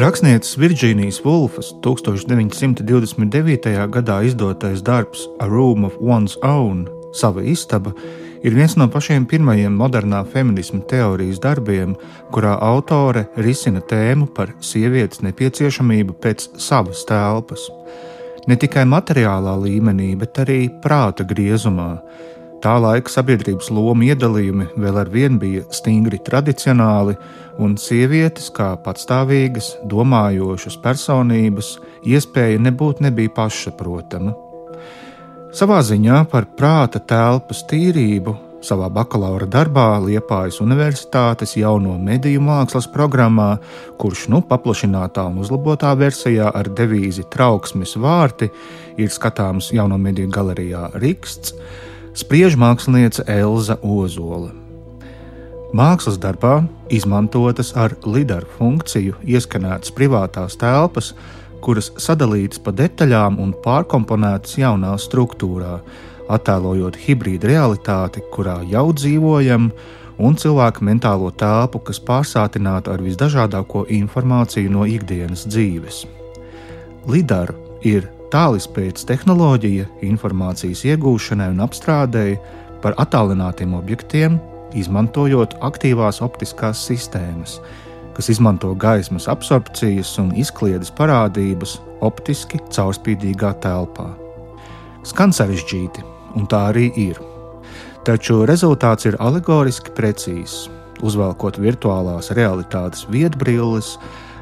Rakstnieces Virģīnijas Vulfas 1929. gadā izdotais darbs A Room of One's Own - Sava istaba ir viens no pašiem pirmajiem modernā feminisma teorijas darbiem, kurā autore risina tēmu par sievietes nepieciešamību pēc savas telpas. Ne tikai materiālā līmenī, bet arī prāta griezumā, Tā laika sabiedrības loma iedalījumi vēl ar vienu bija stingri tradicionāli, un sievietes, kā patstāvīgas, domājošas personības, iespēja nebūt nebija pašsaprotama. Savā ziņā par prāta telpas tīrību savā bakalaura darbā Liepājas Universitātes jauno mediju mākslas programmā, kurš nu paplašinātā un uzlabotā versijā ar devīzi Trauksmes vārti ir skatāms jauno mediju galerijā Riksts spriež mākslinieca Elza Ozola. Mākslas darbā izmantotas ar lidaru funkciju ieskanētas privātās telpas, kuras sadalītas pa detaļām un pārkomponētas jaunā struktūrā, attēlojot hibrīda realitāti, kurā jau dzīvojam, un cilvēku mentālo telpu, kas pārsātināta ar visdažādāko informāciju no ikdienas dzīves. Lidara ir tālruņa tehnoloģija informācijas iegūšanai un apstrādēji par attālinātiem objektiem, izmantojot aktīvās optiskās sistēmas, kas izmanto gaismas absorpcijas un izklaides parādības optiski caurspīdīgā telpā. Skan sarežģīti, un tā arī ir. Taču rezultāts ir alegoriski precīzs. Uzvelkot virtuālās realitātes viedbrilles,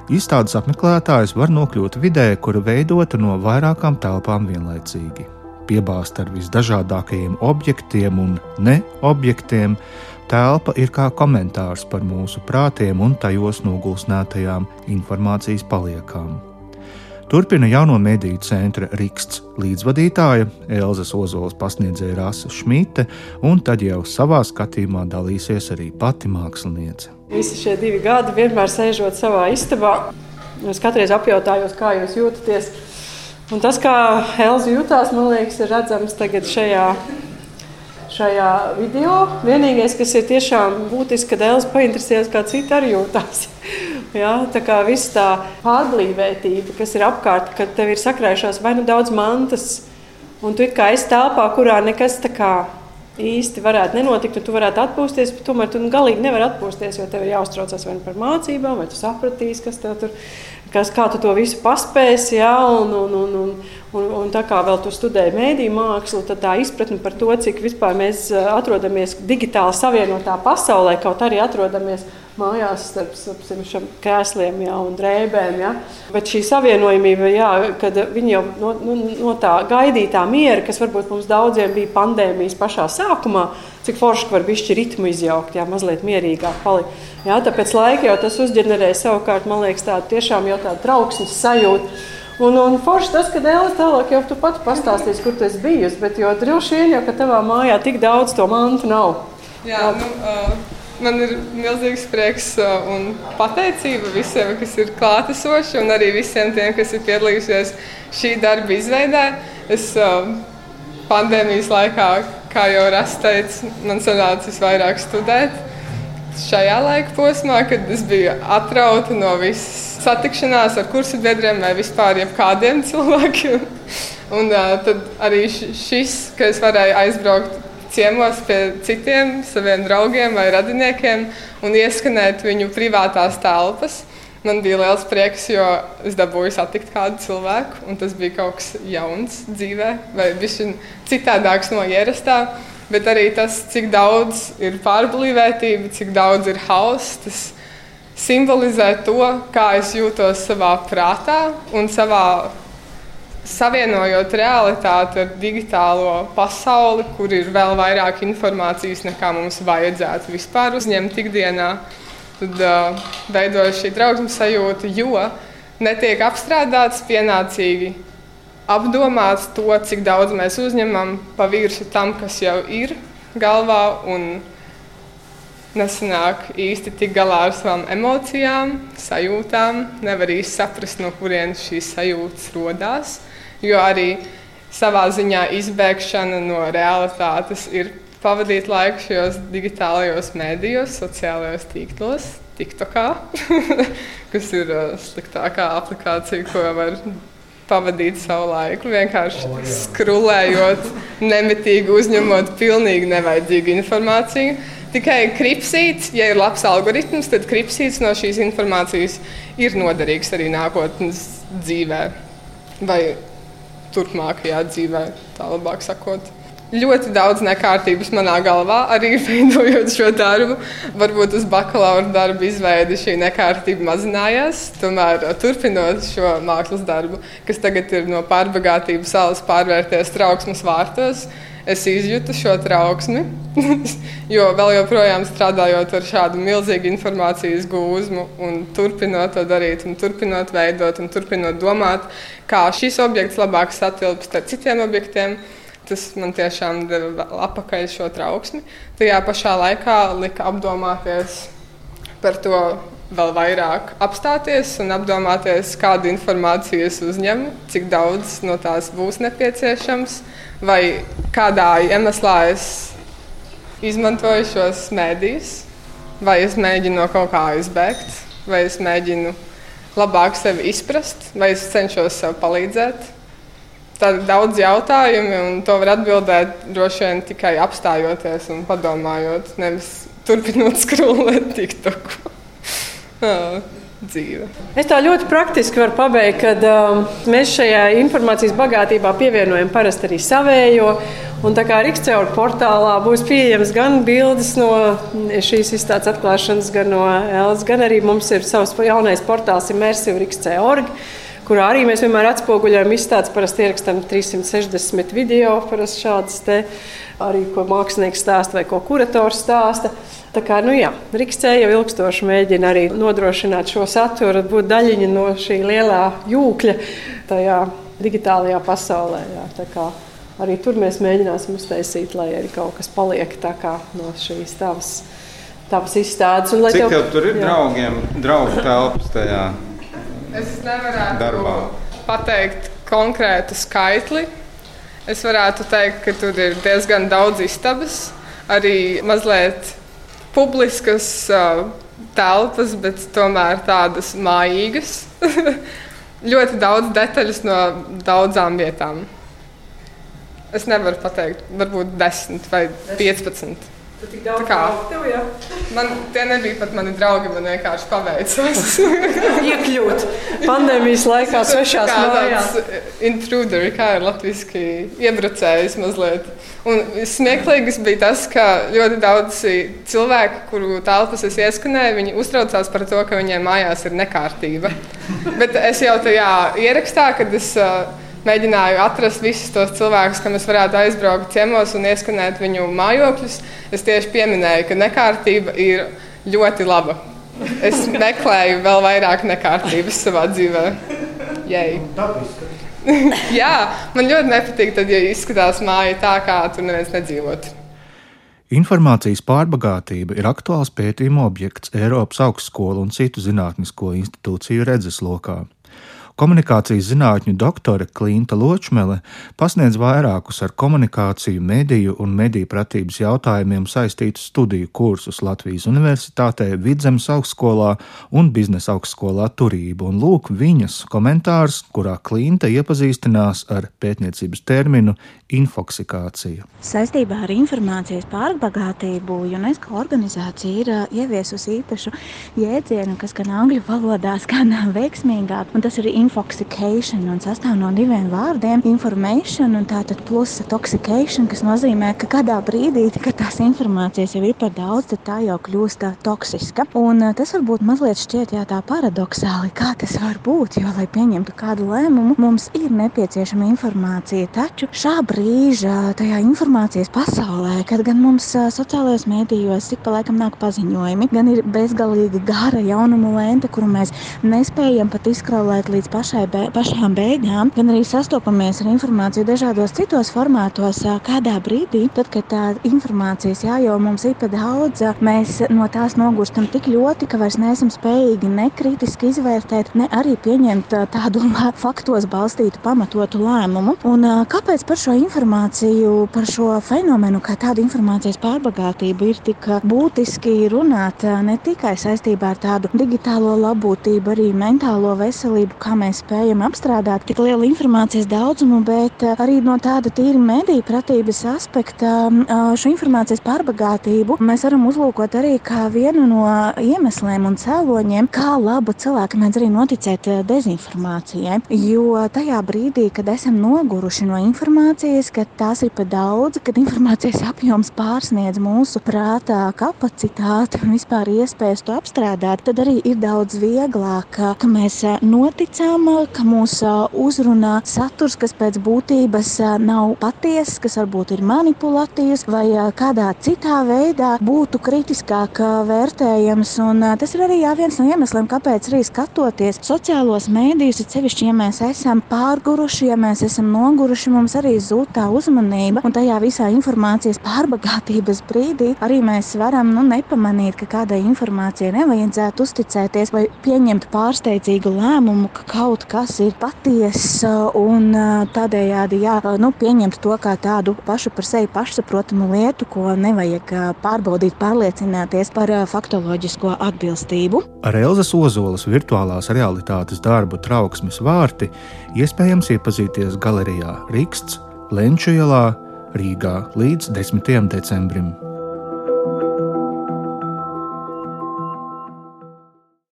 Izstādes apmeklētājs var nokļūt vidē, kura veidota no vairākām telpām vienlaicīgi. Piebāzta ar visdažādākajiem objektiem un neobjektiem, telpa ir kā komentārs par mūsu prātiem un tajos nogulsnētajām informācijas paliekām. Turpina jauno mediju centra Rīgas līdzvadītāja Elzas Ozolas pasniedzēja Rasa Šmīte, un tad jau savā skatījumā dalīsies arī pati māksliniece. Visi šie divi gadi vienmēr sēžot savā istabā. Es katreiz apjautājos, kā jūs jūtaties. Un tas, kā Elza jutās, man liekas, ir redzams tagad šajā, šajā video. Vienīgais, kas ir tiešām būtiski, kad Elza painteresējas, kā citi arī jūtas. Ja, tā kā viss tā pārblīvētība, kas ir apkārt, kad tev ir sakrājušās vai nu daudz mantas, un tu kā esi telpā, kurā nekas tā kā īsti varētu nenotikt, un tu varētu atpūsties, bet tomēr tu galīgi nevari atpūsties, jo tev ir jāuztraucas vai nu par mācībām, vai tu sapratīsi, kas tev tur kas, kā tu to visu paspēsi. Ja, un, un, un, un, un, un tā kā vēl tu studēji mēdīņu mākslu, tad tā izpratne par to, cik vispār mēs eh, atrodamies digitāli savienotā pasaulē, kaut arī atrodamies mājās starp, starp šiem krēsliem jā, un drēbēm. Jā. Bet šī savienojumība, jā, kad viņi jau no, no, no tā gaidītā miera, kas varbūt mums daudziem bija pandēmijas pašā sākumā, cik forši var bišķi ritmu izjaukt, jā, mazliet mierīgāk palikt. Jā, tāpēc laika jau tas uzģenerē savukārt, man liekas, tādu tiešām jau tādu trauksmes sajūtu. Un, un forši tas, ka Dēlis tālāk jau tu pats pastāstīsi, kur tu esi bijusi, bet jo droši vien jau, ka tavā mājā tik daudz to mantu nav. Jā, nu, uh... Man ir milzīgs prieks un pateicība visiem, kas ir klātesoši, un arī visiem tiem, kas ir piedalījušies šī darba izveidē. Es pandēmijas laikā, kā jau Rasta teica, man sanāca visvairāk studēt. Šajā laika posmā, kad es biju atrauta no visas satikšanās ar kursu biedriem vai vispār jebkādiem cilvēkiem. Un uh, tad arī šis, ka es varēju aizbraukt ciemos pie citiem saviem draugiem vai radiniekiem un ieskanēt viņu privātās telpas. Man bija liels prieks, jo es dabūju satikt kādu cilvēku, un tas bija kaut kas jauns dzīvē, vai citādāks no ierastā. Bet arī tas, cik daudz ir pārblīvētība, cik daudz ir hauss, tas simbolizē to, kā es jūtos savā prātā un savā savienojot realitāti ar digitālo pasauli, kur ir vēl vairāk informācijas nekā mums vajadzētu vispār uzņemt ikdienā, tad uh, veidojas šī trauksmes sajūta, jo netiek apstrādāts pienācīgi. Apdomāts to, cik daudz mēs uzņemam pa virsmu tam, kas jau ir galvā, un nesanāk īsti tik galā ar savām emocijām, sajūtām. Nevar īsti saprast, no kurienes šīs sajūtas radās jo arī savā ziņā izbēgšana no realitātes ir pavadīt laiku šajos digitālajos mēdījos, sociālajos tīklos, TikTokā, kas ir uh, sliktākā aplikācija, ko var pavadīt savu laiku. Vienkārši skrūlējot, nemitīgi uzņemot pilnīgi nevajadzīgu informāciju. Tikai kripsīts, ja ir labs algoritms, tad kripsīts no šīs informācijas ir noderīgs arī nākotnes dzīvē vai turpmākajā dzīvē, tā labāk sakot ļoti daudz nekārtības manā galvā, arī veidojot šo darbu. Varbūt uz bakalaura darbu izveidi šī nekārtība mazinājās. Tomēr, turpinot šo mākslas darbu, kas tagad ir no pārbagātības salas pārvērties trauksmes vārtos, es izjūtu šo trauksmi. jo vēl joprojām strādājot ar šādu milzīgu informācijas gūzmu, un turpinot to darīt, un turpinot veidot, un turpinot domāt, kā šis objekts labāk satilpst ar citiem objektiem tas man tiešām deva atpakaļ šo trauksmi. Tajā pašā laikā lika apdomāties par to vēl vairāk, apstāties un apdomāties, kādu informāciju es uzņemu, cik daudz no tās būs nepieciešams, vai kādā iemeslā es izmantoju šos mēdījus, vai es mēģinu no kaut kā izbēgt, vai es mēģinu labāk sevi izprast, vai es cenšos sev palīdzēt. Tādi daudz jautājumi, un to var atbildēt droši vien tikai apstājoties un padomājot, nevis turpinot skrūlēt TikToku. dzīve. Es tā ļoti praktiski varu pabeigt, kad um, mēs šajā informācijas bagātībā pievienojam parasti arī savējo. Un tā kā Rīgstēra portālā būs pieejamas gan bildes no šīs izstādes atklāšanas, gan no Elzas, gan arī mums ir savs jaunais portāls Immersive Rīgstēra.org kurā arī mēs vienmēr atspoguļojam izstādes. Parasti ierakstām 360 video, parasti šādas te arī, ko mākslinieks stāsta vai ko kurators stāsta. Tā kā nu, jā, Rīgstē jau ilgstoši mēģina arī nodrošināt šo saturu, būt daļiņa no šī lielā jūkļa tajā digitālajā pasaulē. Jā, arī tur mēs mēģināsim uztaisīt, lai arī kaut kas paliek no šīs tavas, tavas izstādes. Un, Cik tev tur ir jā. draugiem, draugu telpas tajā? Es nevarētu darbā. pateikt konkrētu skaitli. Es varētu teikt, ka tur ir diezgan daudz istabas, arī mazliet publiskas uh, telpas, bet tomēr tādas mājīgas. ļoti daudz detaļas no daudzām vietām. Es nevaru pateikt, varbūt 10 vai 15. Tu tik daudz kā tev, jā? Man tie nebija pat mani draugi, man vienkārši paveicās. Iekļūt pandēmijas laikā svešās mājās. Intruder, kā ir latviski iebrucējis mazliet. Un smieklīgs bija tas, ka ļoti daudz cilvēku, kuru telpas es ieskanēju, viņi uztraucās par to, ka viņiem mājās ir nekārtība. Bet es jau tajā ierakstā, kad es uh, mēģināju atrast visus tos cilvēkus, kam es varētu aizbraukt ciemos un ieskanēt viņu mājokļus. Es tieši pieminēju, ka nekārtība ir ļoti laba. Es meklēju vēl vairāk nekārtības savā dzīvē. Jā, man ļoti nepatīk, tad, ja izskatās māja tā, kā tur neviens nedzīvot. Informācijas pārbagātība ir aktuāls pētījuma objekts Eiropas augstskolu un citu zinātnisko institūciju redzeslokā. Komunikācijas zinātņu doktore Klimta Ločmele pasniedz vairākus ar komunikāciju, mediju un mediju pratības jautājumiem saistītus studiju kursus Latvijas Universitātē, Vidzemes augstskolā un biznesa augstskolā Turība. Un lūk viņas komentārs, kurā Klimta iepazīstinās ar pētniecības terminu infoksikācija. Saistībā ar informācijas pārbagātību UNESCO organizācija ir ieviesusi īpašu jēdzienu, kas gan angļu valodā skan veiksmīgāk, un tas ir infoxication un sastāv no diviem vārdiem - information un tātad plusa toxication, kas nozīmē, ka kādā brīdī, kad tās informācijas jau ir par daudz, tad tā jau kļūst toksiska. Un tas varbūt mazliet šķiet jā, tā paradoxāli, kā tas var būt, jo, lai pieņemtu kādu lēmumu, mums ir nepieciešama informācija. Taču šā brīža tajā informācijas pasaulē, kad gan mums sociālajos mēdījos ik pa laikam nāk paziņojumi, gan ir bezgalīgi gara jaunumu lente, kuru mēs nespējam pat izkraulēt līdz pašai be, pašām beigām, gan arī sastopamies ar informāciju dažādos citos formātos, kādā brīdī, tad, kad tā informācijas jā, jau mums ir pa daudz, mēs no tās nogurstam tik ļoti, ka vairs neesam spējīgi nekritiski izvērtēt, ne arī pieņemt tādu faktos balstītu pamatotu lēmumu. Un, kāpēc par šo informāciju, par šo fenomenu, kā tādu informācijas pārbagātību ir tik būtiski runāt ne tikai saistībā ar tādu digitālo labklājību, arī mentālo veselību, kā mēs spējam apstrādāt tik lielu informācijas daudzumu, bet arī no tāda tīra mediju pratības aspekta šo informācijas pārbagātību mēs varam uzlūkot arī kā vienu no iemesliem un cēloņiem, kā labu cilvēku mēdz arī noticēt dezinformācijai. Jo tajā brīdī, kad esam noguruši no informācijas, kad tās ir par daudz, kad informācijas apjoms pārsniedz mūsu prātā kapacitāti un vispār iespējas to apstrādāt, tad arī ir daudz vieglāk, ka mēs noticam, ka mūs uzrunā saturs, kas pēc būtības nav patiesas, kas varbūt ir manipulatīvs vai kādā citā veidā būtu kritiskāk vērtējams. Un tas ir arī jā, viens no iemesliem, kāpēc arī skatoties sociālos mēdījus, ir sevišķi, ja mēs esam pārguruši, ja mēs esam noguruši, mums arī zūd tā uzmanība un tajā visā informācijas pārbagātības brīdī arī mēs varam nu, nepamanīt, ka kādai informācijai nevajadzētu uzticēties vai pieņemt pārsteidzīgu lēmumu, ka kaut kas ir patiesa un tādējādi jā, nu, pieņemt to kā tādu pašu par sevi pašsaprotamu lietu, ko nevajag pārbaudīt, pārliecināties par faktoloģisko atbilstību. Ar Elzas Ozolas virtuālās realitātes darbu trauksmes vārti iespējams iepazīties galerijā Rīgsts Lenču ielā Rīgā līdz 10. decembrim.